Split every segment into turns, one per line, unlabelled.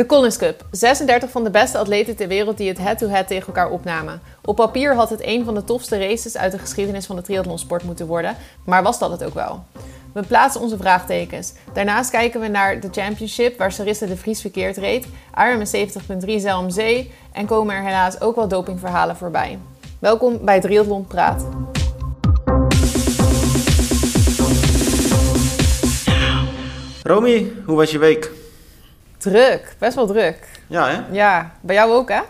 De Collins Cup. 36 van de beste atleten ter wereld die het head-to-head tegen elkaar opnamen. Op papier had het een van de tofste races uit de geschiedenis van de triathlonsport moeten worden, maar was dat het ook wel? We plaatsen onze vraagtekens. Daarnaast kijken we naar de Championship, waar Sarissa de Vries verkeerd reed, Ironman 70.3 zeil om zee en komen er helaas ook wel dopingverhalen voorbij. Welkom bij Triathlon Praat.
Romy, hoe was je week?
Druk, best wel druk.
Ja, hè?
Ja, bij jou ook hè?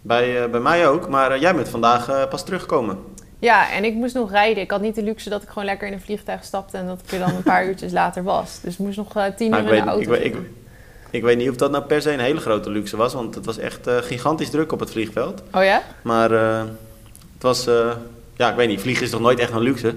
Bij, uh, bij mij ook, maar uh, jij bent vandaag uh, pas teruggekomen.
Ja, en ik moest nog rijden. Ik had niet de luxe dat ik gewoon lekker in een vliegtuig stapte en dat ik er dan een paar uurtjes later was. Dus ik moest nog tien
nou,
uur in de auto.
Ik, ik, ik, ik, weet niet of dat nou per se een hele grote luxe was, want het was echt gigantisch druk op het vliegveld.
Oh ja?
Maar het was, ja, ik weet niet, vliegen is toch nooit echt een luxe?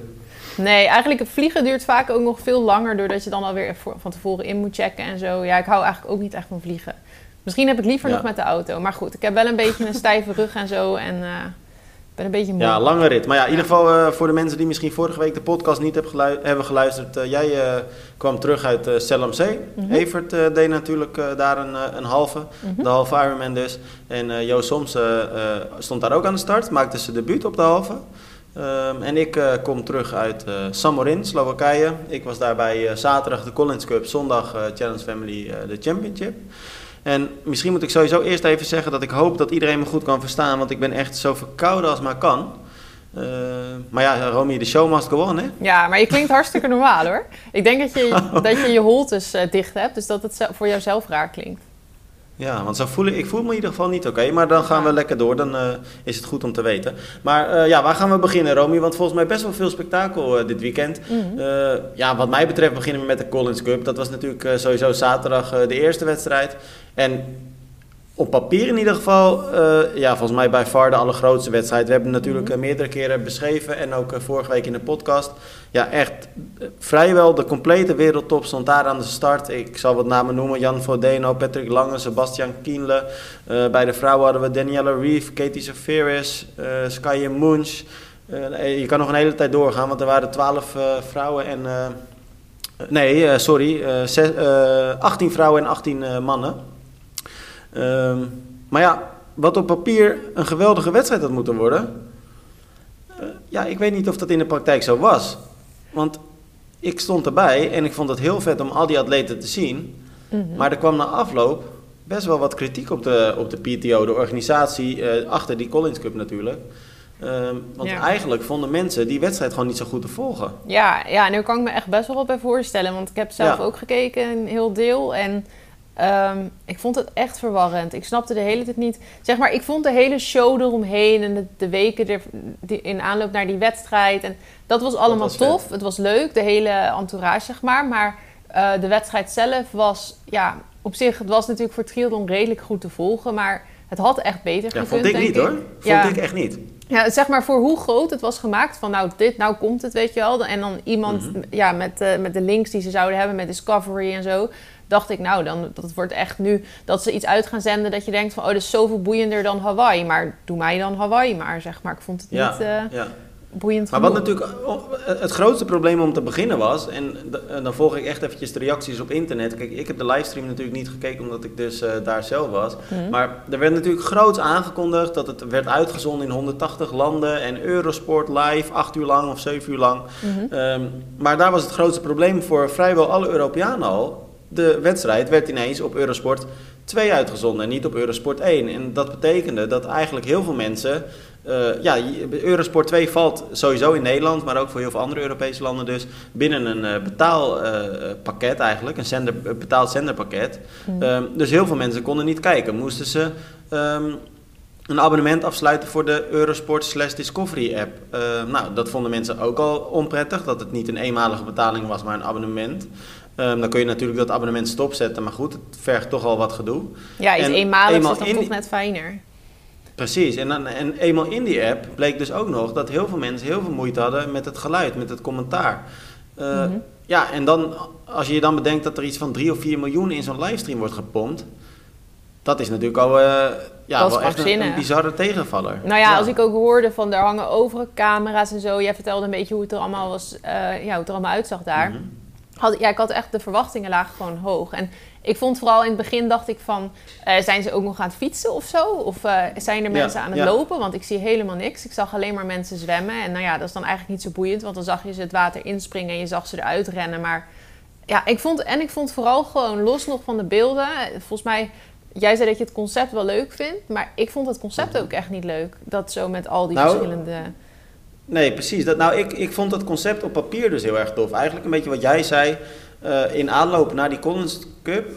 Nee, eigenlijk het vliegen duurt vaak ook nog veel langer... doordat je dan alweer van tevoren in moet checken en zo. Ja, ik hou eigenlijk ook niet echt van vliegen. Misschien heb ik liever
Ja.
nog met de auto. Maar goed, ik heb wel een beetje een stijve rug en zo. En ik ben een beetje moe.
Ja, lange rit. Maar ja, in
Ja.
ieder geval eh, voor de mensen die misschien vorige week de podcast niet heb gelu- hebben geluisterd. eh, jij kwam terug uit uh. Evert deed natuurlijk daar een, een halve,
Mhm.
de halve Ironman dus. En Jo Soms stond daar ook aan de start, maakte zijn debuut op de halve. Ehm, en ik eh, kom terug uit eh, Samorin, Slowakije. Ik was daarbij eh, zaterdag de Collins Cup, zondag Challenge Family de Championship. En misschien moet ik sowieso eerst even zeggen dat ik hoop dat iedereen me goed kan verstaan, want ik ben echt zo verkouden als maar kan. Eh, maar ja, Romy, de show must go on, hè?
Ja, maar je klinkt hartstikke normaal hoor. Ik denk dat je dat je, je holtes dicht hebt. Dus dat het voor jouzelf raar klinkt.
Ja, want zo voel ik, ik voel me in ieder geval niet oké, maar dan gaan we lekker door, dan eh, is het goed om te weten. Maar eh, ja, waar gaan we beginnen, Romy? Want volgens mij best wel veel spektakel eh, dit weekend.
Mhm.
Ja, wat mij betreft beginnen we met de Collins Cup. Dat was natuurlijk sowieso zaterdag de eerste wedstrijd. En op papier in ieder geval, eh, ja, volgens mij bij far de allergrootste wedstrijd. We hebben het natuurlijk eh, meerdere keren beschreven en ook eh, vorige week in de podcast. Ja, echt vrijwel de complete wereldtop stond daar aan de start. Ik zal wat namen noemen. Jan Vodeno, Patrick Lange, Sebastian Kienle. Bij de vrouwen hadden we Daniela Reeve, Katie Safiris, eh Skye Munch. Je kan nog een hele tijd doorgaan, want er waren twaalf vrouwen en... nee, sorry. eh, zes- eh, 18 vrouwen en 18 eh, mannen. Ehm, maar ja, wat op papier een geweldige wedstrijd had moeten worden. eh, ja, ik weet niet of dat in de praktijk zo was. Want ik stond erbij en ik vond het heel vet om al die atleten te zien.
Mhm.
Maar er kwam na afloop best wel wat kritiek op de, op de PTO, de organisatie eh, achter die Collins Cup natuurlijk. Ehm, want
Ja.
eigenlijk vonden mensen die wedstrijd gewoon niet zo goed te volgen.
Ja, ja, en daar kan ik me echt best wel wat bij voorstellen. Want ik heb zelf
Ja.
ook gekeken, een heel deel. En ehm, ik vond het echt verwarrend. Ik snapte de hele tijd niet... Zeg maar, ik vond de hele show eromheen... en de, de weken er, die, in aanloop naar die wedstrijd... en dat was allemaal
was vet.
tof. Het was leuk, de hele entourage, zeg maar. Maar eh, de wedstrijd zelf was... Ja, op zich, het was natuurlijk voor triathlon redelijk goed te volgen... maar het had echt beter
Ja,
gekund,
vond ik
denk
niet hoor. Vond
Ja.
ik echt niet.
ja, zeg maar voor hoe groot het was gemaakt. Van nou, dit, nou komt het, weet je wel. En dan iemand
Mhm.
ja, met, eh, met de links die ze zouden hebben met Discovery en zo. Dacht ik, nou, dan, dat wordt echt nu dat ze iets uit gaan zenden. Dat je denkt van, oh, dat is zoveel boeiender dan Hawaii. Maar doe mij dan Hawaii maar, zeg maar. Ik vond het
Ja,
niet eh,
ja.
boeiend
Maar wat
genoeg.
natuurlijk oh, het grootste probleem om te beginnen was, en en dan volg ik echt eventjes de reacties op internet. Kijk, ik heb de livestream natuurlijk niet gekeken omdat ik dus eh, daar zelf was.
Mhm.
Maar er werd natuurlijk groots aangekondigd dat het werd uitgezonden in 180 landen en Eurosport live, 8 uur lang of 7 uur lang.
Mhm.
Ehm, maar daar was het grootste probleem voor vrijwel alle Europeanen al. De wedstrijd werd ineens op Eurosport 2 uitgezonden en niet op Eurosport 1. En dat betekende dat eigenlijk heel veel mensen. eh, ja, Eurosport 2 valt sowieso in Nederland, maar ook voor heel veel andere Europese landen dus binnen een eh, betaalpakket eigenlijk, een zender, betaald zenderpakket.
Mhm.
Ehm, dus heel veel mensen konden niet kijken. Moesten ze ehm, een abonnement afsluiten voor de Eurosport slash Discovery app. Ehm, nou, dat vonden mensen ook al onprettig, dat het niet een eenmalige betaling was, maar een abonnement. Ehm, dan kun je natuurlijk dat abonnement stopzetten, maar goed, het vergt toch al wat gedoe.
ja, iets
en
eenmaligs
eenmaal
is dan toch
die-
net fijner.
Precies, en, dan, en eenmaal in die app bleek dus ook nog dat heel veel mensen heel veel moeite hadden met het geluid, met het commentaar. Eh,
Mhm.
Ja, en dan, als je je dan bedenkt dat er iets van 3 of 4 miljoen in zo'n livestream wordt gepompt, dat is natuurlijk al eh, ja, wel echt een, bizarre tegenvaller.
Nou ja, als ik ook hoorde van er hangen overal camera's en zo. Jij vertelde een beetje hoe het er allemaal was, eh, ja, hoe het er allemaal uitzag daar.
Mhm.
Had, ja, ik had echt de verwachtingen lagen gewoon hoog. En ik vond vooral in het begin dacht ik van, eh, zijn ze ook nog aan het fietsen of zo? Of eh, zijn er
Ja,
mensen aan het
ja.
lopen? Want ik zie helemaal niks. Ik zag alleen maar mensen zwemmen. En nou ja, dat is dan eigenlijk niet zo boeiend, want dan zag je ze het water inspringen en je zag ze eruit rennen. Maar ja, ik vond, en ik vond vooral gewoon los nog van de beelden. Volgens mij, jij zei dat je het concept wel leuk vindt, maar ik vond het concept ook echt niet leuk. Dat zo met al die
Nou,
verschillende.
Nee, precies. Dat, nou, ik, ik vond dat concept op papier dus heel erg tof. Eigenlijk een beetje wat jij zei. eh, in aanloop naar die Collins Cup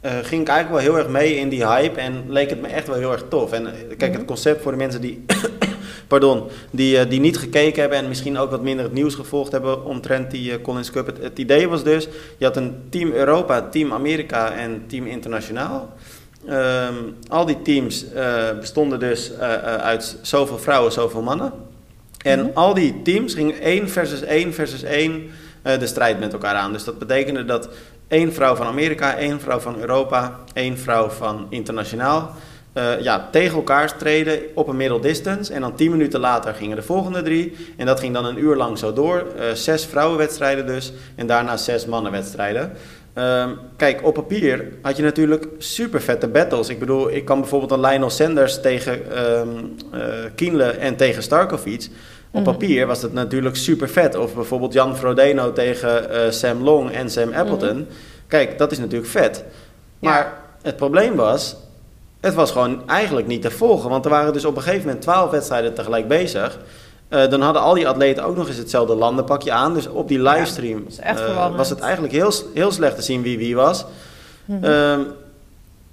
eh, ging ik eigenlijk wel heel erg mee in die hype. En leek het me echt wel heel erg tof. En eh, kijk,
Mhm.
het concept voor de mensen die, pardon, die, die niet gekeken hebben... en misschien ook wat minder het nieuws gevolgd hebben omtrent die Collins Cup. Het, het idee was dus, je had een Team Europa, Team Amerika en Team Internationaal... Ehm, al die teams bestonden dus uit zoveel vrouwen, zoveel mannen. En
Mhm.
al die teams gingen één versus één versus één eh, de strijd met elkaar aan. Dus dat betekende dat één vrouw van Amerika, één vrouw van Europa, één vrouw van internationaal... eh, ja, tegen elkaar streden op een middle distance. En dan tien minuten later gingen de volgende drie. En dat ging dan een uur lang zo door. Eh, zes vrouwenwedstrijden dus. En daarna zes mannenwedstrijden. Ehm, kijk, op papier had je natuurlijk super vette battles. Ik bedoel, ik kan bijvoorbeeld een Lionel Sanders tegen eh, Kienle en tegen Starkovic. Op
Mhm.
papier was dat natuurlijk super vet. Of bijvoorbeeld Jan Frodeno tegen eh, Sam Long en Sam Appleton. Kijk, dat is natuurlijk vet. Maar
Ja.
het probleem was, het was gewoon eigenlijk niet te volgen. Want er waren dus op een gegeven moment twaalf wedstrijden tegelijk bezig. Eh, dan hadden al die atleten ook nog eens hetzelfde landenpakje aan. Dus op die livestream eh, was het eigenlijk heel, heel slecht te zien wie wie was.
Mhm.
Ehm,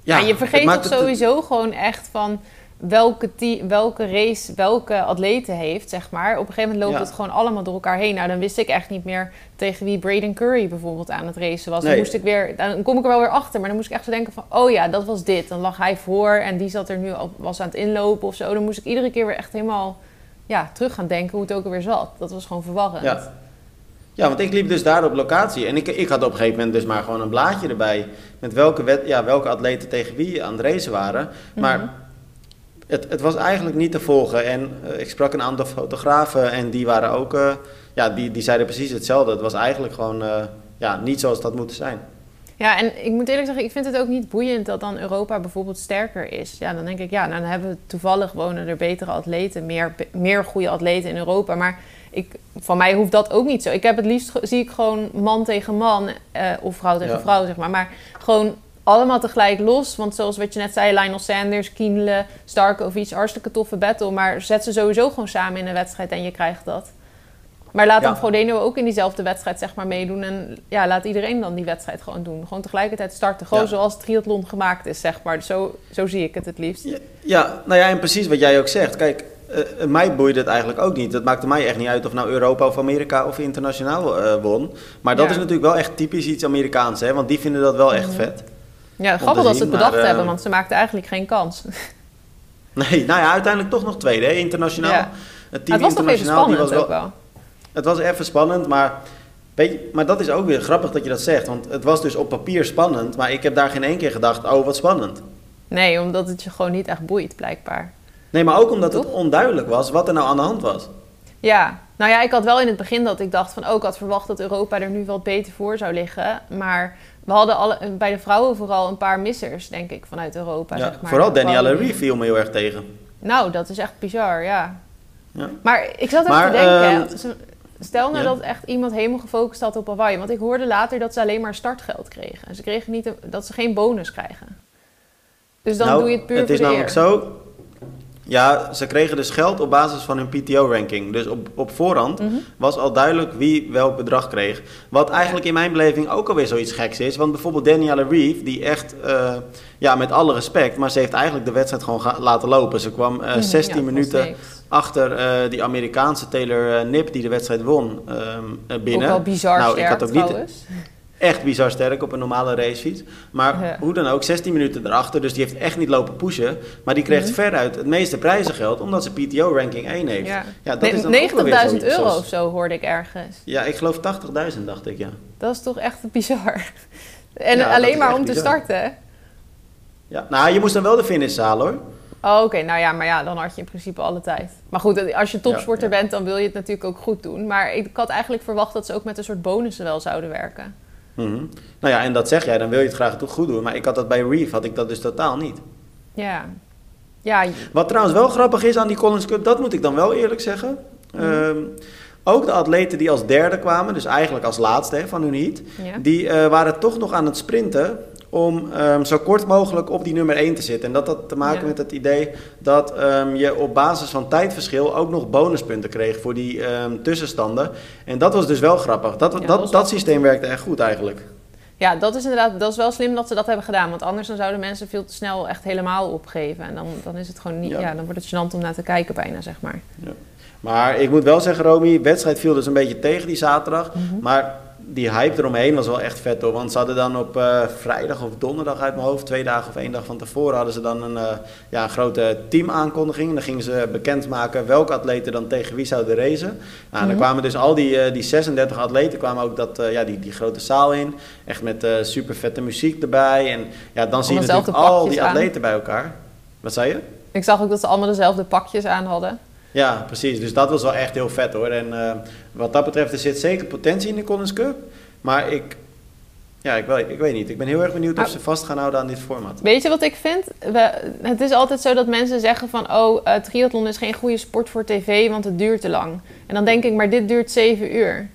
Ja, je
het
vergeet toch
het-
sowieso gewoon echt van welke, welke race welke atleten heeft, zeg maar. Op een gegeven moment loopt
Ja.
het gewoon allemaal door elkaar heen. Nou, dan wist ik echt niet meer tegen wie Braden Curry bijvoorbeeld aan het racen was. Dan, moest ik weer, dan kom ik er wel weer achter, maar dan moest ik echt zo denken van... oh ja, dat was dit. Dan lag hij voor en die zat er nu al, was aan het inlopen of zo. Dan moest ik iedere keer weer echt helemaal ja, terug gaan denken hoe het ook alweer zat. Dat was gewoon verwarrend.
Ja. Ja, want ik liep dus daar op locatie. En ik, ik had op een gegeven moment dus maar gewoon een blaadje erbij. Met welke, wet, ja, welke atleten tegen wie aan het racen waren. Maar
Mhm.
Het, het was eigenlijk niet te volgen. En eh, ik sprak een aantal fotografen en die waren ook... eh, ja, die, die zeiden precies hetzelfde. Het was eigenlijk gewoon eh, ja, niet zoals dat moet zijn.
Ja, en ik moet eerlijk zeggen, ik vind het ook niet boeiend dat dan Europa bijvoorbeeld sterker is. Ja, dan denk ik, ja, nou, dan hebben we toevallig wonen er betere atleten, meer, meer goede atleten in Europa. Maar ik, van mij hoeft dat ook niet zo. Ik heb het liefst, zie ik gewoon man tegen man eh, of vrouw tegen
Ja.
vrouw, zeg maar. Maar gewoon allemaal tegelijk los. Want zoals wat je net zei, Lionel Sanders, Kienle, Starkovic, hartstikke toffe battle. Maar zet ze sowieso gewoon samen in een wedstrijd en je krijgt dat. Maar laat dan
Ja.
Frodeno ook in diezelfde wedstrijd zeg maar meedoen. En ja, laat iedereen dan die wedstrijd gewoon doen. Gewoon tegelijkertijd starten. Gewoon
Ja.
zoals het triathlon gemaakt is, zeg maar. Zo, zo zie ik het het liefst.
Ja, ja, nou ja, en precies wat jij ook zegt. Kijk, eh, mij boeide het eigenlijk ook niet. Het maakte mij echt niet uit of nou Europa of Amerika of internationaal eh, won. Maar dat is natuurlijk wel echt typisch iets Amerikaans, hè? Want die vinden dat wel echt
Mhm.
vet.
Ja, grappig dat ze het bedacht
maar, eh,
hebben, want ze maakten eigenlijk geen kans.
Nee, nou ja, uiteindelijk toch nog tweede, hè? Internationaal.
Ja.
Het
het was toch even
internationaal, die
spannend
was
ook wel.
Het was even spannend, maar, weet je, maar dat is ook weer grappig dat je dat zegt. Want het was dus op papier spannend, maar ik heb daar geen één keer gedacht, oh wat spannend.
Nee, omdat het je gewoon niet echt boeit, blijkbaar.
Nee, maar ook omdat het onduidelijk was wat er nou aan de hand was.
Ja, nou ja, ik had wel in het begin dat ik dacht van... ook had verwacht dat Europa er nu wat beter voor zou liggen. Maar we hadden alle, bij de vrouwen vooral een paar missers, denk ik, vanuit Europa.
Ja,
zeg maar.
vooral Danielle Ree viel me heel erg tegen.
Nou, dat is echt bizar, ja.
Ja.
Maar ik zat even
Maar,
te denken,
ehm,
stel nou
ja.
dat echt iemand helemaal gefocust had op Hawaii. Want ik hoorde later dat ze alleen maar startgeld kregen. Ze kregen niet, een- dat ze geen bonus krijgen. Dus dan
nou,
doe je het puur
het
voor
is namelijk
eer.
zo. Ja, ze kregen dus geld op basis van hun PTO-ranking. Dus op, op voorhand
Mhm.
was al duidelijk wie welk bedrag kreeg. Wat eigenlijk in mijn beleving ook alweer zoiets geks is. Want bijvoorbeeld Danielle Reeve, die echt, eh, ja, met alle respect, maar ze heeft eigenlijk de wedstrijd gewoon laten lopen. Ze kwam eh,
Mhm,
16
ja, dat was
minuten achter eh, die Amerikaanse Taylor eh, Nip die de wedstrijd won ehm, eh, binnen.
Ook wel bizar
Nou, ik had ook niet-
trouwens.
Echt bizar sterk op een normale racefiets. Maar
Ja.
hoe dan ook, 16 minuten erachter. Dus die heeft echt niet lopen pushen. Maar die kreeg
Mhm.
veruit het meeste prijzengeld. Omdat ze PTO-ranking 1 heeft.
Ja.
Ja, dat
Nee,
is dan ook wel weer
90.000
zoiets-
euro of zo hoorde ik ergens.
Ja, ik geloof 80.000 dacht ik, ja.
Dat is toch echt bizar. En
Ja,
alleen maar om te starten.
ja. Nou, je moest dan wel de finish halen hoor.
Oh, oké. Nou ja, maar ja, dan had je in principe alle tijd. Maar goed, als je topsporter
Ja, ja.
bent, dan wil je het natuurlijk ook goed doen. Maar ik had eigenlijk verwacht dat ze ook met een soort bonussen wel zouden werken.
Mhm. Nou ja, en dat zeg jij, dan wil je het graag toch goed doen. Maar ik had dat bij Reef, had ik dat dus totaal niet.
Ja. Ja,
Wat trouwens wel grappig is aan die Collins Cup, dat moet ik dan wel eerlijk zeggen.
Mhm.
Ehm, ook de atleten die als derde kwamen, dus eigenlijk als laatste hè, van hun heat,
ja.
die eh, waren toch nog aan het sprinten om ehm, zo kort mogelijk op die nummer 1 te zitten. En dat had te maken
Ja.
met het idee dat ehm, je op basis van tijdverschil ook nog bonuspunten kreeg voor die ehm, tussenstanden. En dat was dus wel grappig. Dat,
Ja,
dat,
dat
systeem werkte echt goed eigenlijk.
ja, dat is inderdaad dat is wel slim dat ze dat hebben gedaan. Want anders dan zouden mensen veel te snel echt helemaal opgeven. En dan, dan is het gewoon niet...
Ja.
Ja. dan wordt het gênant om naar te kijken bijna, zeg maar.
Maar ik moet wel zeggen, Romy, wedstrijd viel dus een beetje tegen die zaterdag.
Mhm.
Maar die hype eromheen was wel echt vet hoor. Want ze hadden dan op eh, vrijdag of donderdag uit mijn hoofd, twee dagen of één dag van tevoren, hadden ze dan een, eh, ja, een grote teamaankondiging. En dan gingen ze bekendmaken welke atleten dan tegen wie zouden racen. Nou, dan
Mhm.
kwamen dus al die, eh, die 36 atleten kwamen ook dat, ja, die, die grote zaal in. Echt met super vette muziek erbij. En ja, dan zie je natuurlijk al die
aan.
atleten bij elkaar. Wat zei je?
Ik zag ook dat ze allemaal dezelfde pakjes aan hadden.
Ja, precies. Dus dat was wel echt heel vet hoor. En eh, wat dat betreft, er zit zeker potentie in de Collins Cup. Maar ik, ja, ik, weet, ik weet niet. Ik ben heel erg benieuwd of
Ah.
ze vast gaan houden aan dit format.
Weet je wat ik vind? We, het is altijd zo dat mensen zeggen van... oh, eh, triathlon is geen goede sport voor tv, want het duurt te lang. En dan denk ik, maar dit duurt zeven uur.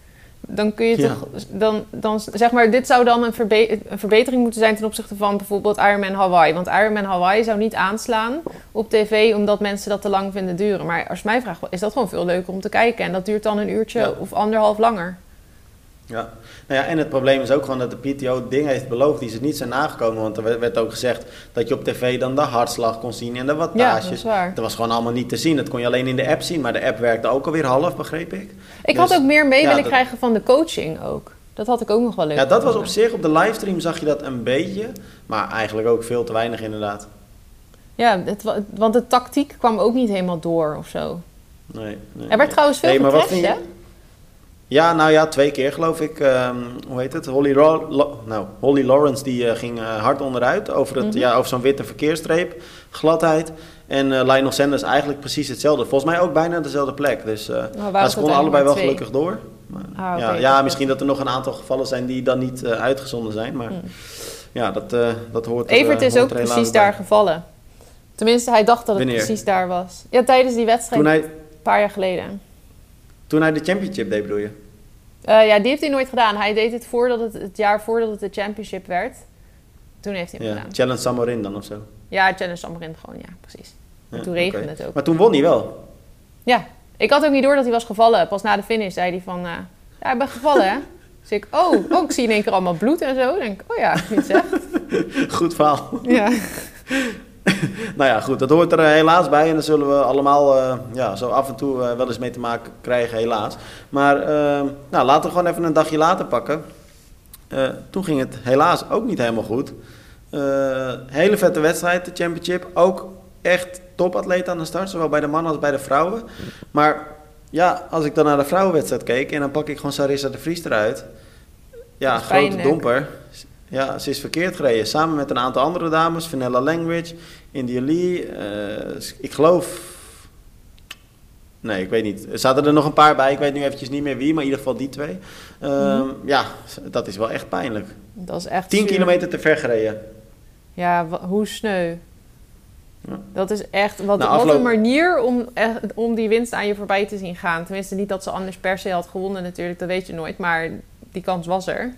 Dan kun je
Ja.
toch... Dan, dan, zeg maar, dit zou dan een, verbe- een verbetering moeten zijn... ten opzichte van bijvoorbeeld Ironman Hawaii. Want Ironman Hawaii zou niet aanslaan op tv... omdat mensen dat te lang vinden duren. Maar als je mij vraagt, is dat gewoon veel leuker om te kijken. En dat duurt dan een uurtje
Ja.
of anderhalf langer.
Ja. Nou ja, en het probleem is ook gewoon dat de PTO dingen heeft beloofd die ze niet zijn nagekomen. Want er werd- ook gezegd dat je op tv dan de hartslag kon zien en de
Ja, dat
wattages.
waar.
dat was gewoon allemaal niet te zien. Dat kon je alleen in de app zien. Maar de app werkte ook alweer half, begreep ik.
Ik
Dus,
had ook meer mee
ja,
willen
dat-
krijgen van de coaching ook. Dat had ik ook nog wel leuk
Ja, dat was op zich. Op de livestream zag je dat een beetje. Maar eigenlijk ook veel te weinig inderdaad.
Ja, het, wa- want de tactiek kwam ook niet helemaal door of zo.
Nee, nee,
Er werd trouwens veel hè?
Ja, nou ja, twee keer geloof ik. Ehm, hoe heet het? Holly, Ro- Lo- nou, Holly Lawrence die eh, ging eh, hard onderuit over, het,
Mhm.
ja, over zo'n witte verkeersstreep, gladheid. En eh Lionel Sanders eigenlijk precies hetzelfde. Volgens mij ook bijna dezelfde plek. Dus eh
Nou,
ze konden allebei wel gelukkig door. Maar,
Ah,
ja, ja misschien dat er nog een aantal gevallen zijn die dan niet uitgezonden zijn. Maar
Hmm.
ja, dat, dat hoort er,
Evert is
hoort
ook precies
bij.
daar gevallen. Tenminste, hij dacht dat het
Wanneer?
precies daar was. Ja, tijdens die wedstrijd,
Toen hij,
een paar jaar geleden.
Toen hij de championship deed bedoel je?
Eh, ja, die heeft hij nooit gedaan. Hij deed het voordat het, het jaar voordat het de championship werd. Toen heeft hij hem
Ja,
gedaan.
Challenge Samorin dan of zo.
Ja, Challenge Samarin gewoon, ja, precies. En
Ja,
toen regende het ook.
Maar toen won hij wel.
Ja, ik had ook niet door dat hij was gevallen. Pas na de finish zei hij van, eh, ja, ik ben gevallen, hè? Dus ik, oh, oh, ik zie in één keer allemaal bloed en zo. Dan denk ik, oh ja, niet zeg.
Goed verhaal.
Ja.
Nou ja, goed, dat hoort er eh, helaas bij. En daar zullen we allemaal eh, ja, zo af en toe eh, wel eens mee te maken krijgen, helaas. Maar eh, nou, laten we gewoon even een dagje later pakken. Toen ging het helaas ook niet helemaal goed. Hele vette wedstrijd, de championship. Ook echt topatleten aan de start, zowel bij de mannen als bij de vrouwen. Maar ja, als ik dan naar de vrouwenwedstrijd keek en dan pak ik gewoon Sarissa de Vries eruit. Ja, grote domper. Ja, ze is verkeerd gereden. Samen met een aantal andere dames. Vanilla Langridge, India Lee. eh, ik geloof... Nee, ik weet niet. Er zaten er nog een paar bij. Ik weet nu eventjes niet meer wie, maar in ieder geval die twee. Ehm,
Mhm.
Ja, dat is wel echt pijnlijk.
Dat is echt
10
zuur.
kilometer te ver gereden.
Ja, hoe sneu.
Ja.
Dat is echt... Wat, wat een manier om, echt- om die winst aan je voorbij te zien gaan. Tenminste, niet dat ze anders per se had gewonnen natuurlijk. Dat weet je nooit. Maar die kans was er.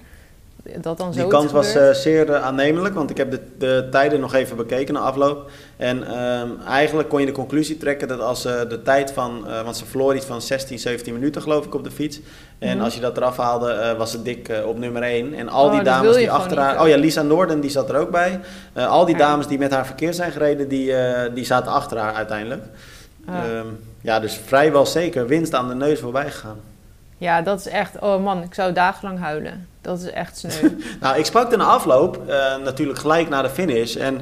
Dat dan zo
Die kans was eh, zeer eh, aannemelijk, want ik heb de, de tijden nog even bekeken na afloop. En ehm, eigenlijk kon je de conclusie trekken dat als eh, de tijd van, want ze verloor iets van 16, 17 minuten geloof ik op de fiets. En
Mhm.
als je dat eraf haalde, was het dik op nummer 1. En al
Oh,
die dames die achter haar, oh ja, Lisa Noorden die zat er ook bij. Al die dames die met haar verkeer zijn gereden, die, die zaten achter haar uiteindelijk.
Ah.
Ehm, ja, dus vrijwel zeker winst aan de neus voorbij gegaan.
Ja, dat is echt... Oh man, ik zou dagenlang huilen. Dat is echt sneu.
Nou, ik sprak er na afloop, eh, natuurlijk gelijk na de finish. En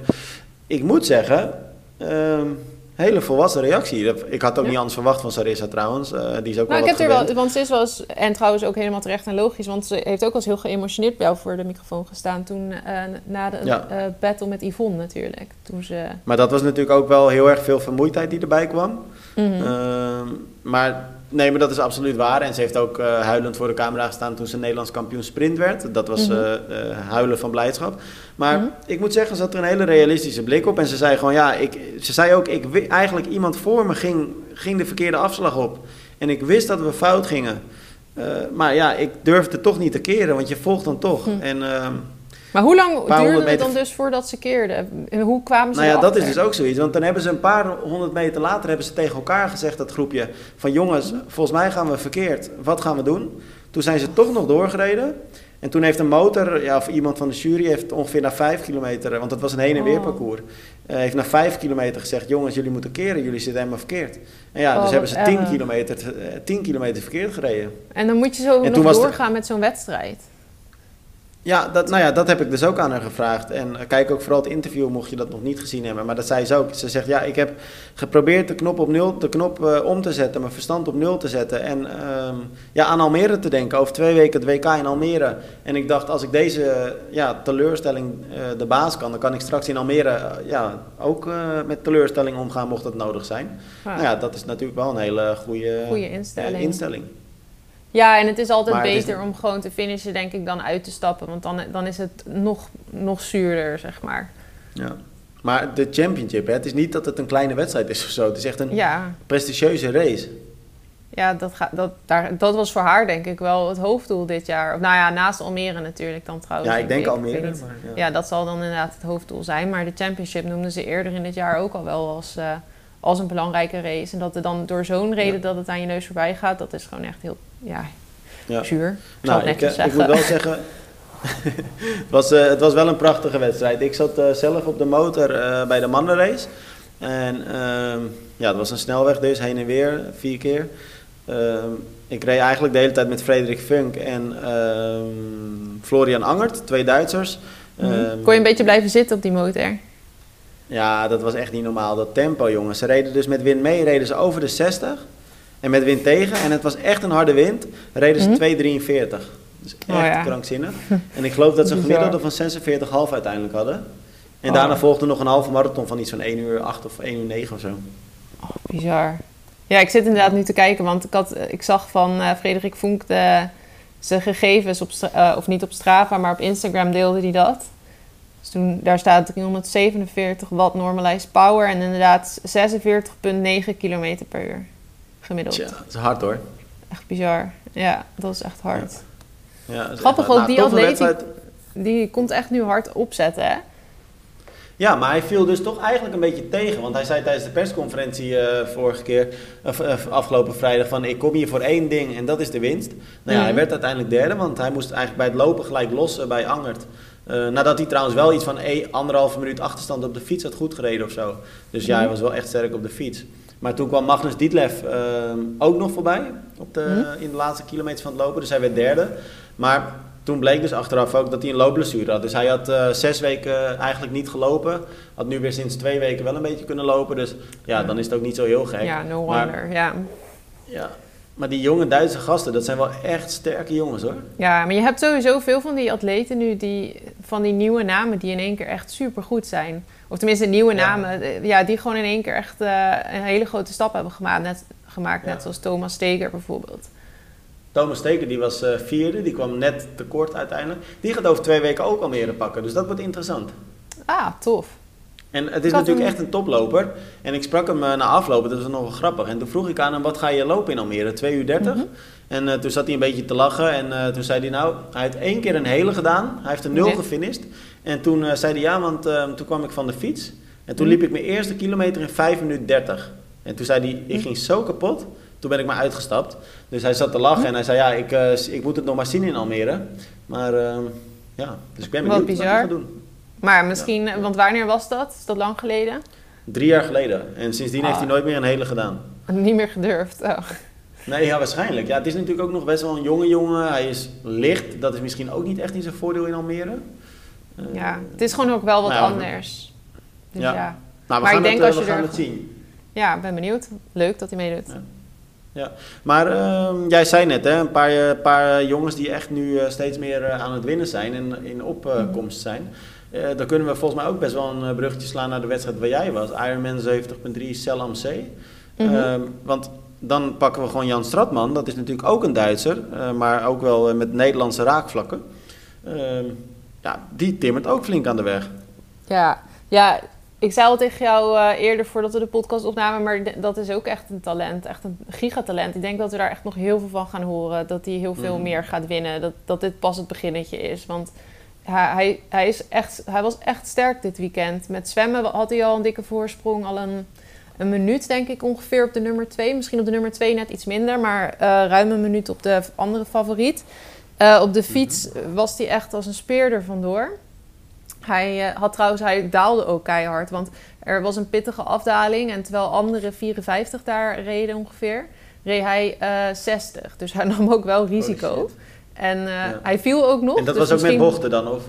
ik moet zeggen, ehm, hele volwassen reactie. Ik had ook
Ja.
niet anders verwacht van Sarissa trouwens. Eh, die is ook
Nou,
wel
ik heb er wel, want ze is wel eens, en trouwens ook helemaal terecht en logisch, want ze heeft ook wel eens heel geëmotioneerd bij jou voor de microfoon gestaan toen, eh, na de
Ja.
battle met Yvonne natuurlijk. Toen ze...
Maar dat was natuurlijk ook wel heel erg veel vermoeidheid die erbij kwam.
Mhm.
Ehm, maar nee, maar dat is absoluut waar. En ze heeft ook eh, huilend voor de camera gestaan toen ze Nederlands kampioen sprint werd. Dat was
Mhm.
eh, huilen van blijdschap. Maar
Mhm.
ik moet zeggen, ze had er een hele realistische blik op. En ze zei gewoon, ja, ik, ze zei ook, ik, eigenlijk iemand voor me ging, ging de verkeerde afslag op. En ik wist dat we fout gingen. Maar ja, ik durfde toch niet te keren, want je volgt dan toch.
Hm.
En ehm,
Maar hoe lang duurde het dan dus voordat ze keerden? En hoe kwamen ze
Nou ja, dat is dus ook zoiets. Want dan hebben ze een paar honderd meter later hebben ze tegen elkaar gezegd, dat groepje, van jongens, volgens mij gaan we verkeerd. Wat gaan we doen? Toen zijn ze toch nog doorgereden. En toen heeft een motor, ja, of iemand van de jury, heeft ongeveer na vijf kilometer, want het was een heen en weer
Oh.
parcours, eh, heeft na vijf kilometer gezegd, jongens, jullie moeten keren, jullie zitten helemaal verkeerd. En ja,
Oh,
dus hebben
wat
ze tien kilometer, eh, tien kilometer verkeerd gereden.
En dan moet je zo
En
nog doorgaan met zo'n wedstrijd.
Ja, dat, nou ja, dat heb ik dus ook aan haar gevraagd. En eh, kijk ook vooral het interview, mocht je dat nog niet gezien hebben. Maar dat zei ze ook. Ze zegt, ja, ik heb geprobeerd de knop, op nul, de knop eh, om te zetten, mijn verstand op nul te zetten. En ehm, ja, aan Almere te denken. Over twee weken het WK in Almere. En ik dacht, als ik deze eh, ja, teleurstelling de baas kan, dan kan ik straks in Almere ja, ook met teleurstelling omgaan, mocht dat nodig zijn.
Ja.
Nou ja, dat is natuurlijk wel een hele goede,
Goede instelling.
instelling.
Ja, en het is altijd
Maar het is-
beter om gewoon te finishen, denk ik, dan uit te stappen. Want dan, dan is het nog, nog zuurder, zeg maar.
Ja. Maar de championship, hè, het is niet dat het een kleine wedstrijd is of zo. Het is echt een
Ja,
prestigieuze race.
ja dat, gaat dat, daar, dat was voor haar denk ik wel het hoofddoel dit jaar. Of, nou ja, naast Almere natuurlijk dan trouwens.
Ja, ik denk Almere.
niet.
maar ja.
Ja, dat zal dan inderdaad het hoofddoel zijn. Maar de championship noemden ze eerder in dit jaar ook al wel als, eh, als een belangrijke race. En dat er dan door zo'n reden
Ja.
dat het aan je neus voorbij gaat, dat is gewoon echt heel ja,
Ja.
zuur.
Nou, ik, eh, ik moet wel zeggen, het, was, eh, het was wel een prachtige wedstrijd. Ik zat eh, zelf op de motor bij de mannenrace. En ehm, ja, het was een snelweg dus, heen en weer, vier keer. Ehm, ik reed eigenlijk de hele tijd met Frederik Funk en ehm, Florian Angert, twee Duitsers. Ehm,
Kon je een beetje blijven zitten op die motor?
Ja, dat was echt niet normaal. Dat tempo, jongens. Ze reden dus met wind mee, reden ze over de 60. En met wind tegen. En het was echt een harde wind. Reden ze
Mhm.
2,43. Dus echt
Oh ja.
krankzinnig. En ik geloof dat ze een gemiddelde van 46,5 uiteindelijk hadden. En
Oh.
daarna volgde nog een halve marathon van iets van 1 uur 8 of 1 uur 9 of zo.
Bizar. Ja, ik zit inderdaad nu te kijken, want ik, had, eh, ik zag van eh, Frederik Vonk de, zijn gegevens, op, eh, of niet op Strava, maar op Instagram deelde hij dat. Dus toen, daar staat 347 watt normalized power en inderdaad 46,9 kilometer per uur gemiddeld.
Tja, dat is hard hoor.
Echt bizar. Ja, dat is echt hard.
Ja,
Grappig ook, die
Nou,
atleet die- komt echt nu hard opzetten, hè?
Ja, maar hij viel dus toch eigenlijk een beetje tegen. Want hij zei tijdens de persconferentie eh, vorige keer, of, eh, afgelopen vrijdag, van ik kom hier voor één ding en dat is de winst. Nou ja, hij werd uiteindelijk derde, want hij moest eigenlijk bij het lopen gelijk lossen bij Angert. Eh, nadat hij trouwens wel iets van een, anderhalve minuut achterstand op de fiets had goed gereden of zo. Dus ja, hij was wel echt sterk op de fiets. Maar toen kwam Magnus Dietlef eh, ook nog voorbij op de,
Mhm.
in de laatste kilometers van het lopen. Dus hij werd derde. Maar toen bleek dus achteraf ook dat hij een loopblessure had. Dus hij had eh, zes weken eigenlijk niet gelopen. Had nu weer sinds twee weken wel een beetje kunnen lopen. Dus ja, dan is het ook niet zo heel gek.
Ja, no
Maar-
wonder. Ja.
Ja. Maar die jonge Duitse gasten, dat zijn wel echt sterke jongens hoor.
Ja, maar je hebt sowieso veel van die atleten nu, die, van die nieuwe namen, die in één keer echt supergoed zijn. Of tenminste, nieuwe
Ja.
namen, eh, ja, die gewoon in één keer echt eh, een hele grote stap hebben gemaakt. Net, gemaakt,
Ja.
net zoals Thomas Steger bijvoorbeeld.
Thomas Steker die was eh, vierde, die kwam net tekort uiteindelijk. Die gaat over twee weken ook Almere pakken, dus dat wordt interessant.
Ah, tof.
En het is natuurlijk echt een toploper. En ik sprak hem eh, na aflopen, dat was nog wel grappig. En toen vroeg ik aan hem, wat ga je lopen in Almere? 2 uur 30?
Mhm.
En eh, toen zat hij een beetje te lachen. En eh, toen zei hij, nou, hij heeft één keer een hele gedaan. Hij heeft een nul gefinished. En toen zei hij, ja, want toen kwam ik van de fiets. En toen
Mhm.
liep ik mijn eerste kilometer in 5 minuten 30. En toen zei hij, ik
Mhm.
ging zo kapot. Toen ben ik maar uitgestapt. Dus hij zat te lachen en hij zei, ja, ik, ik moet het nog maar zien in Almere. Maar eh, ja, dus ik ben
Wat
benieuwd wat hij
bizar.
gaat doen.
Maar misschien, eh, want wanneer was dat? Is dat lang geleden?
Drie jaar geleden. En sindsdien
Ah.
heeft hij nooit meer een hele gedaan.
Niet meer gedurfd. Oh.
Nee, ja, waarschijnlijk. Ja, het is natuurlijk ook nog best wel een jonge jongen. Hij is licht. Dat is misschien ook niet echt in zijn voordeel in Almere. Eh,
Ja, het is gewoon ook wel wat
Nou
anders. Dus
Ja.
ja.
Nou, we
Maar ik
het,
denk
eh,
als
we
je
gaan
er-
het zien.
ja, ben benieuwd. Leuk dat hij meedoet.
Ja. Ja, maar ehm, jij zei net, hè, een paar, paar jongens die echt nu eh, steeds meer eh, aan het winnen zijn en in opkomst zijn. Uh, dan kunnen we volgens mij ook best wel een bruggetje slaan naar de wedstrijd waar jij was. Ironman 70.3 Cel am See.
Mhm.
Ehm, want dan pakken we gewoon Jan Stratman. Dat is natuurlijk ook een Duitser, maar ook wel met Nederlandse raakvlakken. Ehm, ja, die timmert ook flink aan de weg.
Ja, ja ik zei al tegen jou eerder voordat we de podcast opnamen, maar dat is ook echt een talent, echt een gigatalent. Ik denk dat we daar echt nog heel veel van gaan horen. Dat hij heel veel
Mhm.
meer gaat winnen. Dat, dat dit pas het beginnetje is. Want hij, hij, is echt, hij was echt sterk dit weekend. Met zwemmen had hij al een dikke voorsprong. Al een, een minuut denk ik ongeveer op de nummer 2. Misschien op de nummer 2 net iets minder, maar eh, ruim een minuut op de andere favoriet. Eh, op de fiets was hij echt als een speer er vandoor. Hij eh, had trouwens, hij daalde ook keihard. Want er was een pittige afdaling. En terwijl andere 54 daar reden ongeveer, reed hij eh 60. Dus hij nam ook wel risico. En eh,
Ja.
hij viel ook nog.
En dat
dus
was ook met bochten dan, of?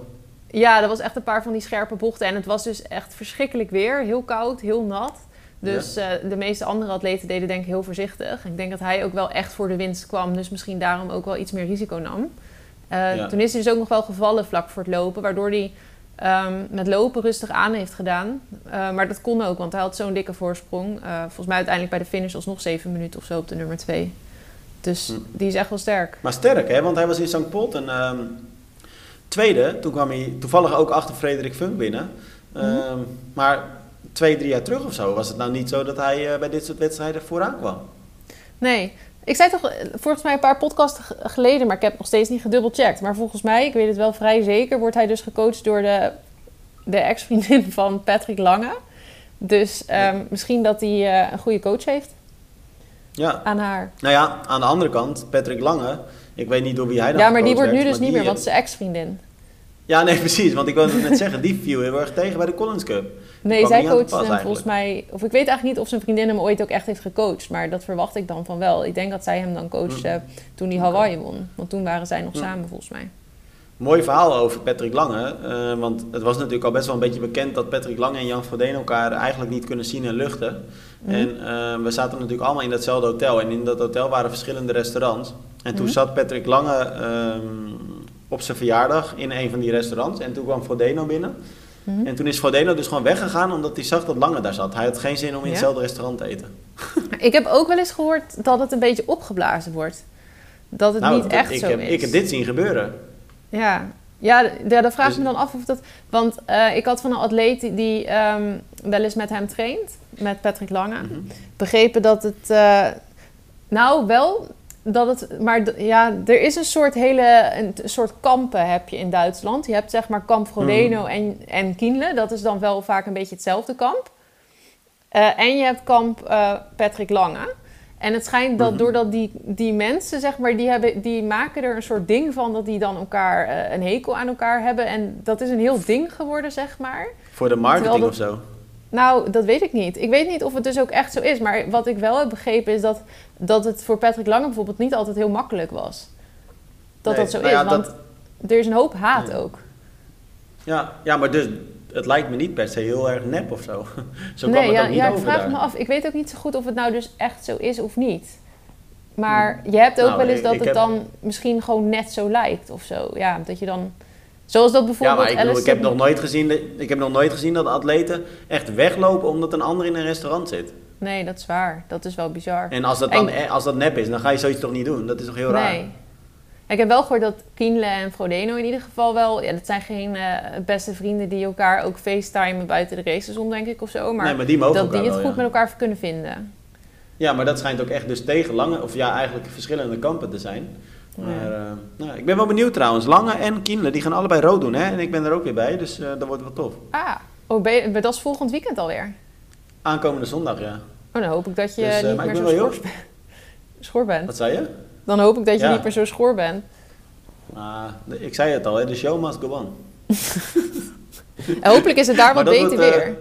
Ja, dat was echt een paar van die scherpe bochten. En het was dus echt verschrikkelijk weer. Heel koud, heel nat. Dus eh, de meeste andere atleten deden denk ik heel voorzichtig. Ik denk dat hij ook wel echt voor de winst kwam. Dus misschien daarom ook wel iets meer risico nam. Eh,
Ja.
Toen is hij dus ook nog wel gevallen vlak voor het lopen. Waardoor hij ehm, met lopen rustig aan heeft gedaan. Maar dat kon ook, want hij had zo'n dikke voorsprong. Volgens mij uiteindelijk bij de finish alsnog zeven minuten of zo op de nummer twee. Dus
Hm.
die is echt wel sterk.
Maar sterk, hè? Want hij was in St. Polten ehm, tweede. Toen kwam hij toevallig ook achter Frederik Funk binnen.
Mhm.
Ehm, Maar twee, drie jaar terug of zo was het nou niet zo dat hij eh, bij dit soort wedstrijden vooraan kwam.
Nee. Ik zei toch eh, volgens mij een paar podcasts geleden, maar ik heb nog steeds niet gedubbelcheckt. Maar volgens mij, ik weet het wel vrij zeker, wordt hij dus gecoacht door de, de ex-vriendin van Patrick Lange. Dus ehm, misschien dat hij eh, een goede coach heeft
Ja,
aan haar.
nou ja, aan de andere kant, Patrick Lange. Ik weet niet door wie hij dan
Ja, maar die wordt nu
werd,
dus niet meer, want zijn ex-vriendin.
Ja, nee, precies. Want ik wilde het net zeggen, die viel heel erg tegen bij de Collins Cup.
Nee, zij
pas
hem volgens mij... Of ik weet eigenlijk niet of zijn vriendin hem ooit ook echt heeft gecoacht. Maar dat verwacht ik dan van wel. Ik denk dat zij hem dan coachte toen hij Hawaii won. Want toen waren zij nog
Hm.
samen volgens mij.
Mooi verhaal over Patrick Lange. eh, want het was natuurlijk al best wel een beetje bekend dat Patrick Lange en Jan Frodeno elkaar eigenlijk niet kunnen zien en luchten.
Mhm.
En eh, we zaten natuurlijk allemaal in datzelfde hotel. En in dat hotel waren verschillende restaurants. En toen
Mhm.
zat Patrick Lange ehm, op zijn verjaardag in een van die restaurants. En toen kwam Frodeno binnen.
Mhm.
En toen is Frodeno dus gewoon weggegaan omdat hij zag dat Lange daar zat. Hij had geen zin om in
Ja?
hetzelfde restaurant te eten.
Ik heb ook wel eens gehoord dat het een beetje opgeblazen wordt. Dat het niet
dat-
echt
ik
zo
heb,
is.
Ik heb dit zien gebeuren.
Ja, ja, ja dan vraag ik
Dus-
me dan af of dat... Want eh, ik had van een atleet die, die ehm, wel eens met hem traint, met Patrick Lange,
Mhm.
begrepen dat het... eh, nou, wel dat het... Maar ja, er is een soort hele... Een soort kampen heb je in Duitsland. Je hebt zeg maar kamp Frodeno
Mhm.
en, en Kienle. Dat is dan wel vaak een beetje hetzelfde kamp. Eh, en je hebt kamp Patrick Lange. En het schijnt dat
Mhm.
doordat die, die mensen, zeg maar, die, hebben, die maken er een soort ding van dat die dan elkaar eh, een hekel aan elkaar hebben. En dat is een heel ding geworden, zeg maar.
Voor de marketing of zo.
Nou, dat weet ik niet. Ik weet niet of het dus ook echt zo is. Maar wat ik wel heb begrepen is dat, dat het voor Patrick Lange bijvoorbeeld niet altijd heel makkelijk was. Dat
Nee,
dat zo
nou
is.
ja,
want
dat-
er is een hoop haat
Ja.
ook.
Ja, ja, maar dus het lijkt me niet per se heel erg nep of zo. zo kwam
nee,
het
ja,
ook niet
ja, ik vraag
daar.
me af. Ik weet ook niet zo goed of het nou dus echt zo is of niet. Maar je hebt ook
Nou,
wel eens dat het
heb-
dan misschien gewoon net zo lijkt of zo. Ja, dat je dan... Zoals dat
Ja,
bijvoorbeeld
maar ik, bedoel, ik,
Alistair-
heb nog nooit gezien dat, ik heb nog nooit gezien dat atleten echt weglopen omdat een ander in een restaurant zit.
Nee, dat is waar. Dat is wel bizar.
En als dat, dan,
En-
eh, als dat nep is, dan ga je zoiets toch niet doen? Dat is toch heel raar?
Ik heb wel gehoord dat Kienle en Frodeno in ieder geval wel... Ja, dat zijn geen eh, beste vrienden die elkaar ook facetimen buiten de races om, denk ik, of zo. Maar,
nee, maar die mogen
dat die het
wel,
goed
ja.
met elkaar kunnen vinden.
Ja, maar dat schijnt ook echt dus tegen lange, of ja, eigenlijk verschillende kampen te zijn. Maar eh, nou, ik ben wel benieuwd trouwens. Lange en Kienle, die gaan allebei rood doen, hè? En ik ben er ook weer bij, dus eh, dat wordt wel tof.
Ah, oh, ben je- dat is volgend weekend alweer.
Aankomende zondag, ja.
Oh, dan hoop ik dat je
Dus,
niet
maar ik
meer
ben
zo schor, schor bent.
Wat zei je?
Dan hoop ik dat je
Ja.
niet meer zo schor bent.
Ik zei het al, hè? de show must go on.
En hopelijk is het daar wat beter
wordt, eh,
weer.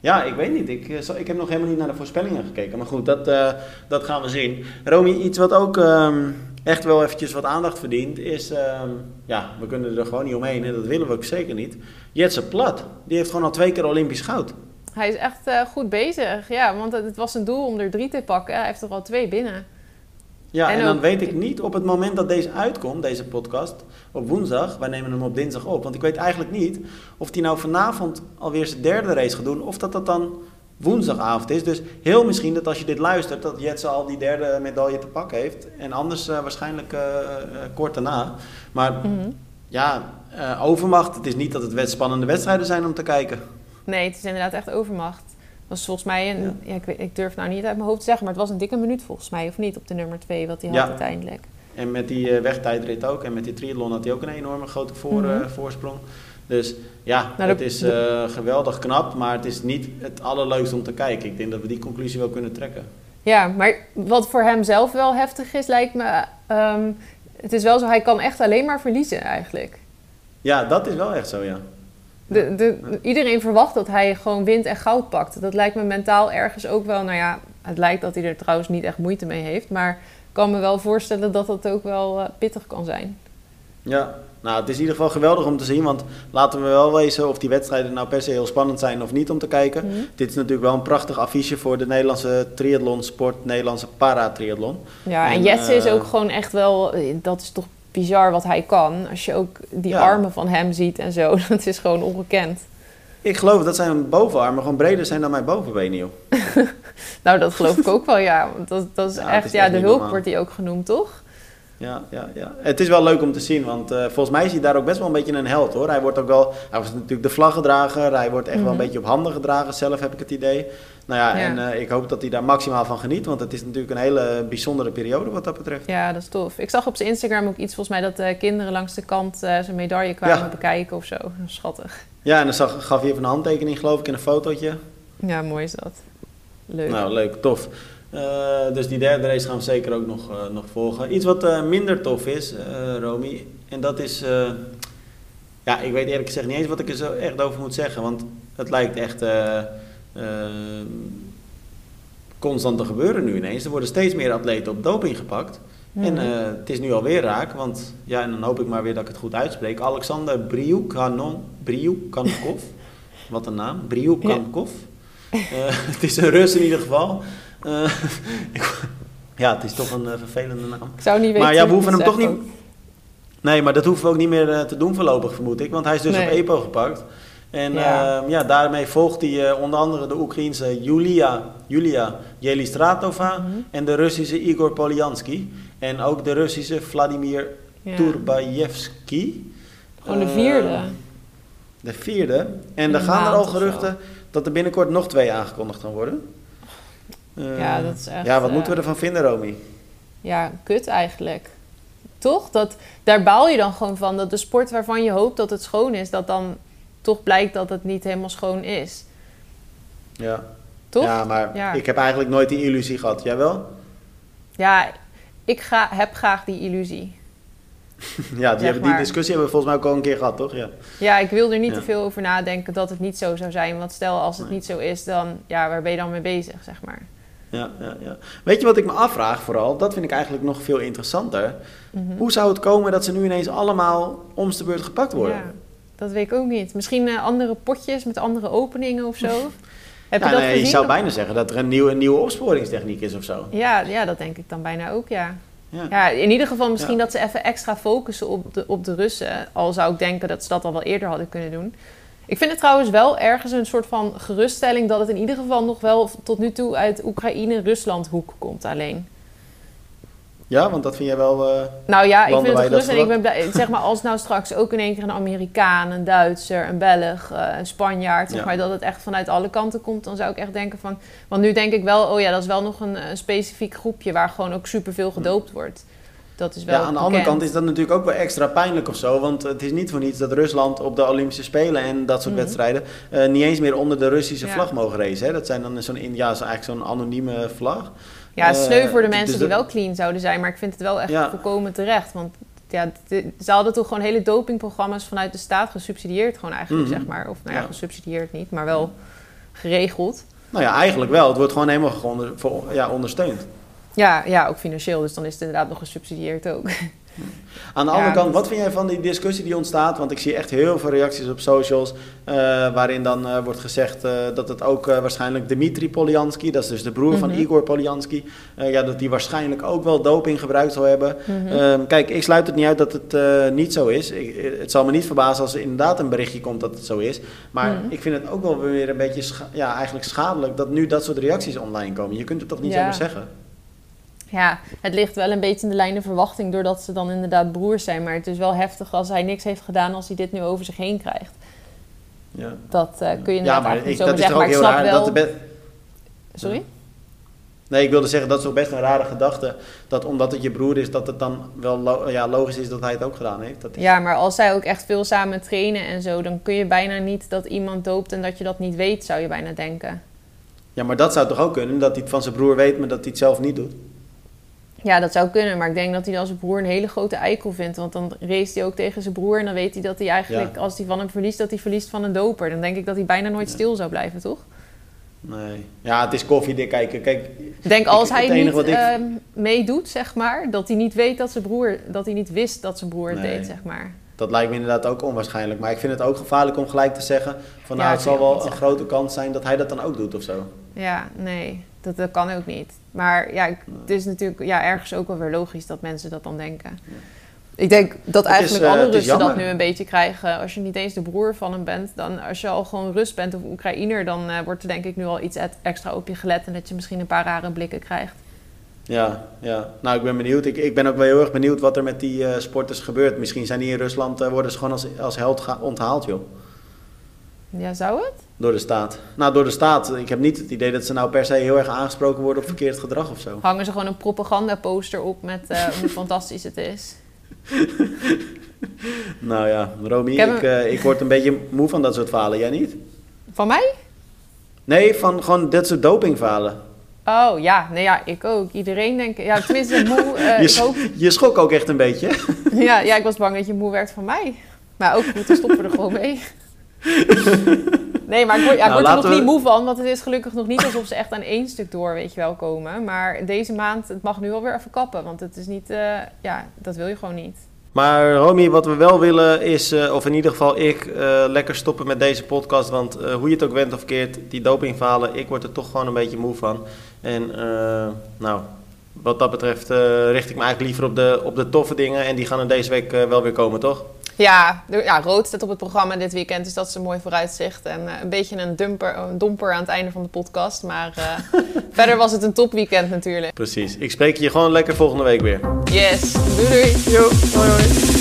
Ja, ik weet niet. Ik, eh, ik heb nog helemaal niet naar de voorspellingen gekeken. Maar goed, dat, eh, dat gaan we zien. Romy, iets wat ook ehm, echt wel eventjes wat aandacht verdient, is... ehm, ja, we kunnen er gewoon niet omheen en dat willen we ook zeker niet. Jetse Plat, die heeft gewoon al twee keer Olympisch goud.
Hij is echt goed bezig. Ja, want het was een doel om er drie te pakken. Hij heeft er al twee binnen.
Ja,
En
en, dan
ook-
weet ik niet op het moment dat deze uitkomt, deze podcast, op woensdag, wij nemen hem op dinsdag op, want ik weet eigenlijk niet of hij nou vanavond alweer zijn derde race gaat doen, of dat dat dan woensdagavond is. Dus heel misschien dat als je dit luistert, dat Jetse al die derde medaille te pakken heeft, en anders eh, waarschijnlijk eh, kort daarna. Maar
Mhm.
ja, overmacht, het is niet dat het wet- spannende wedstrijden zijn om te kijken.
Nee, het is inderdaad echt overmacht. Was volgens mij een...
Ja.
Ja. ik, ik durf nou niet uit mijn hoofd te zeggen, maar het was een dikke minuut volgens mij, of niet, op de nummer twee, wat hij
Ja.
had uiteindelijk.
En met die eh, wegtijdrit ook. En met die triathlon had hij ook een enorme grote voor,
Mhm.
eh, voorsprong. Dus ja,
Nou,
het
de-
is eh, geweldig knap. Maar het is niet het allerleukste om te kijken. Ik denk dat we die conclusie wel kunnen trekken.
Ja, maar wat voor hem zelf wel heftig is, lijkt me... ehm, het is wel zo, hij kan echt alleen maar verliezen eigenlijk.
Ja, dat is wel echt zo, ja.
De, de, iedereen verwacht dat hij gewoon wint en goud pakt. Dat lijkt me mentaal ergens ook wel... Nou ja, het lijkt dat hij er trouwens niet echt moeite mee heeft. Maar ik kan me wel voorstellen dat dat ook wel eh, pittig kan zijn.
Ja, nou, het is in ieder geval geweldig om te zien. Want laten we wel wezen of die wedstrijden nou per se heel spannend zijn of niet om te kijken.
Mhm.
Dit is natuurlijk wel een prachtig affiche voor de Nederlandse triathlonsport, Nederlandse paratriathlon.
Ja, en
En,
Jetse is
eh,
ook gewoon echt wel... eh, Dat is toch bizar wat hij kan. Als je ook die
Ja.
armen van hem ziet en zo. Dat is gewoon ongekend.
Ik geloof dat zijn bovenarmen gewoon breder zijn dan mijn bovenbenen, joh.
Nou, dat geloof ik ook wel, ja. Want dat, dat is
Ja,
echt...
is
Ja,
echt
de hulp
normaal.
wordt hij ook genoemd, toch?
Ja, ja, ja. Het is wel leuk om te zien, want eh, volgens mij is hij daar ook best wel een beetje een held hoor. Hij wordt ook wel, hij was natuurlijk de vlaggedrager, hij wordt echt wel een
Mhm.
beetje op handen gedragen, zelf heb ik het idee. Nou ja,
Ja.
en eh, ik hoop dat hij daar maximaal van geniet, want het is natuurlijk een hele bijzondere periode wat dat betreft.
Ja, dat is tof. Ik zag op zijn Instagram ook iets, volgens mij, dat eh, kinderen langs de kant eh, zijn medaille kwamen
Ja.
bekijken of zo. Schattig.
Ja, en dan zag, gaf hij even een handtekening geloof ik en een fotootje.
Ja, mooi is dat. Leuk.
Nou, leuk, tof. Dus die derde race gaan we zeker ook nog, nog volgen. Iets wat minder tof is, Romy, en dat is... ja, ik weet eerlijk gezegd niet eens wat ik er zo echt over moet zeggen. Want het lijkt echt eh, eh, constant te gebeuren nu ineens. Er worden steeds meer atleten op doping gepakt. En eh, het is nu alweer raak, want ja, en dan hoop ik maar weer dat ik het goed uitspreek. Alexander Briukanon, Briukankov, wat een naam, Briukankov. Eh, het is een Rus in ieder geval. Eh, ja, het is toch een vervelende naam.
ik zou niet weten
Maar ja, we hoeven hem toch niet... Nee, maar dat hoeven we ook niet meer te doen voorlopig, vermoed ik. Want hij is dus
Nee.
op EPO gepakt. En
Ja.
ja, ja daarmee volgt hij eh, onder andere de Oekraïense Julia, Julia Jelistratova
Mhm.
en de Russische Igor Polyansky. En ook de Russische Vladimir.
Ja.
Turbayevsky.
Gewoon de vierde.
de vierde. En er gaan er al geruchten dat er binnenkort nog twee aangekondigd gaan worden. Eh,
Ja, dat is echt,
Ja, wat
eh,
moeten we ervan vinden, Romy?
Ja, kut eigenlijk. Toch? Dat, daar baal je dan gewoon van. Dat de sport waarvan je hoopt dat het schoon is, dat dan toch blijkt dat het niet helemaal schoon is.
Ja.
Toch?
Ja, maar
Ja.
ik heb eigenlijk nooit die illusie gehad. Jij wel?
Ja, ik ga, heb graag die illusie.
Ja, die, hebben, die discussie hebben we volgens mij ook al een keer gehad, toch? Ja.
Ja, ik wil er niet
Ja.
te veel over nadenken dat het niet zo zou zijn. Want stel als het
Nee.
niet zo is, dan ja, waar ben je dan mee bezig, zeg maar.
Ja, ja, ja. Weet je wat ik me afvraag vooral? Dat vind ik eigenlijk nog veel interessanter.
Mhm.
Hoe zou het komen dat ze nu ineens allemaal om de beurt gepakt worden?
Ja, dat weet ik ook niet. Misschien eh, andere potjes met andere openingen of zo. Heb
Ja,
je dat
nee,
gezien?
je zou
of-
bijna zeggen dat er een nieuwe, een nieuwe opsporingstechniek is of zo.
Ja, ja, dat denk ik dan bijna ook, ja.
Ja.
Ja, in ieder geval misschien
Ja.
dat ze even extra focussen op de, op de Russen. Al zou ik denken dat ze dat al wel eerder hadden kunnen doen. Ik vind het trouwens wel ergens een soort van geruststelling... dat het in ieder geval nog wel tot nu toe uit Oekraïne-Rusland hoek komt alleen.
Ja, want dat vind jij wel... eh,
Nou ja, ik vind het gerust en ik ben blij. Zeg maar, als nou straks ook in één keer een Amerikaan, een Duitser, een Belg, eh, een Spanjaard, zeg
Ja.
maar, dat het echt vanuit alle kanten komt, dan zou ik echt denken van. Want nu denk ik wel, oh ja, dat is wel nog een, een specifiek groepje waar gewoon ook superveel gedoopt wordt. Dat is wel.
Ja, aan de andere kant is dat natuurlijk ook wel extra pijnlijk of zo. Want het is niet voor niets dat Rusland op de Olympische Spelen en dat soort
Mhm.
wedstrijden eh, niet eens meer onder de Russische
Ja.
vlag mogen racen. Hè? Dat zijn dan zo'n ja, zo eigenlijk zo'n anonieme vlag.
Ja, sneu
Eh,
voor de
dus
mensen die wel clean zouden zijn, maar ik vind het wel echt
Ja.
volkomen terecht. Want ja, ze hadden toch gewoon hele dopingprogramma's vanuit de staat gesubsidieerd, gewoon eigenlijk,
Mhm.
zeg maar. Of nou ja,
Ja.
gesubsidieerd niet, maar wel geregeld.
Nou ja, eigenlijk wel. Het wordt gewoon helemaal voor, ja, ondersteund.
Ja, ja, ook financieel. Dus dan is het inderdaad nog gesubsidieerd ook.
Aan de
Ja,
andere kant, wat vind jij van die discussie die ontstaat? Want ik zie echt heel veel reacties op socials. eh, waarin dan eh, wordt gezegd eh, dat het ook waarschijnlijk Dimitri Polyansky, dat is dus de broer van
Mhm.
Igor Polyansky, ja, dat die waarschijnlijk ook wel doping gebruikt zal hebben.
Mhm.
Ehm, kijk, ik sluit het niet uit dat het niet zo is. Ik, het zal me niet verbazen als er inderdaad een berichtje komt dat het zo is. Maar
Mhm.
ik vind het ook wel weer een beetje ja, eigenlijk schadelijk dat nu dat soort reacties online komen. Je kunt het toch niet
Ja.
zomaar zeggen?
Ja, het ligt wel een beetje in de lijn de verwachting doordat ze dan inderdaad broers zijn. Maar het is wel heftig als hij niks heeft gedaan als hij dit nu over zich heen krijgt.
Ja,
Dat eh, kun je
ja maar ik,
niet
dat is
zeggen. Maar
ook heel raar.
wel...
Dat de be-
Sorry?
Nee, ik wilde zeggen, dat is toch best een rare gedachte. Dat omdat het je broer is, dat het dan wel lo- ja, logisch is dat hij het ook gedaan heeft. Dat is...
Ja, maar als zij ook echt veel samen trainen en zo... dan kun je bijna niet dat iemand doopt en dat je dat niet weet, zou je bijna denken.
ja, maar dat zou toch ook kunnen, dat hij het van zijn broer weet, maar dat hij het zelf niet doet.
Ja, dat zou kunnen, maar ik denk dat hij dan zijn broer een hele grote eikel vindt. Want dan race hij ook tegen zijn broer en dan weet hij dat hij eigenlijk,
Ja.
als hij van hem verliest, dat hij verliest van een doper. Dan denk ik dat hij bijna nooit
Ja.
stil zou blijven, toch?
Nee. Ja, het is koffiedik kijken. Kijk,
denk als
Ik-
hij niet
ik-
ehm, meedoet, zeg maar, dat hij niet weet dat zijn broer, dat hij niet wist dat zijn broer het
Nee.
deed, zeg maar.
dat lijkt me inderdaad ook onwaarschijnlijk. Maar ik vind het ook gevaarlijk om gelijk te zeggen van
Ja,
nou, het zal wel een grote kans zijn dat hij dat dan ook doet of zo.
Ja, nee, dat, dat kan ook niet. Maar ja, ik- het is natuurlijk ja, ergens ook wel weer logisch dat mensen dat dan denken. Ik denk dat
is,
eigenlijk
eh,
alle Russen dat nu een beetje krijgen. Als je niet eens de broer van hem bent, dan als je al gewoon Rus bent of Oekraïner, dan eh, wordt er denk ik nu al iets et- extra op je gelet en dat je misschien een paar rare blikken krijgt.
Ja, ja. Nou, ik ben benieuwd. Ik, ik ben ook wel heel erg benieuwd wat er met die eh, sporters gebeurt. Misschien zijn die in Rusland, worden ze gewoon als, als held onthaald, joh.
Ja, zou het?
Door de staat. Nou, door de staat. Ik heb niet het idee dat ze nou per se heel erg aangesproken worden op verkeerd gedrag of zo.
Hangen ze gewoon een propagandaposter op met eh, hoe fantastisch het is.
Nou ja, Romy,
Ik
eh, ik word een beetje moe van dat soort verhalen. Jij niet?
Van mij?
Nee, van gewoon dit soort dopingverhalen.
Oh ja, nee ja, ik ook. Iedereen denk ik. Ja, tenminste, moe. eh,
je,
ik
sch-
hoop
je schrok ook echt een beetje.
Ja, ja, ik was bang dat je moe werd van mij. Maar ook goed, dan stoppen we er gewoon mee. Nee, maar ik word, ja, ik
Nou,
word er nog
we-
niet moe van, want het is gelukkig nog niet alsof ze echt aan één stuk door, weet je wel, komen. Maar deze maand, het mag nu alweer even kappen, want het is niet, eh, ja, dat wil je gewoon niet.
Maar Romy, wat we wel willen is, eh, of in ieder geval ik, eh, lekker stoppen met deze podcast. Want hoe je het ook went of keert, die dopingverhalen, ik word er toch gewoon een beetje moe van. En nou, wat dat betreft richt ik me eigenlijk liever op de, op de toffe dingen. En die gaan er deze week wel weer komen, toch?
Ja, ja, rood staat op het programma dit weekend, dus dat is een mooi vooruitzicht. En eh, een beetje een, dumper, een domper aan het einde van de podcast, maar eh, verder was het een topweekend natuurlijk.
Precies. Ik spreek je gewoon lekker volgende week weer.
Yes, doei doei!
Jo, hoi hoi.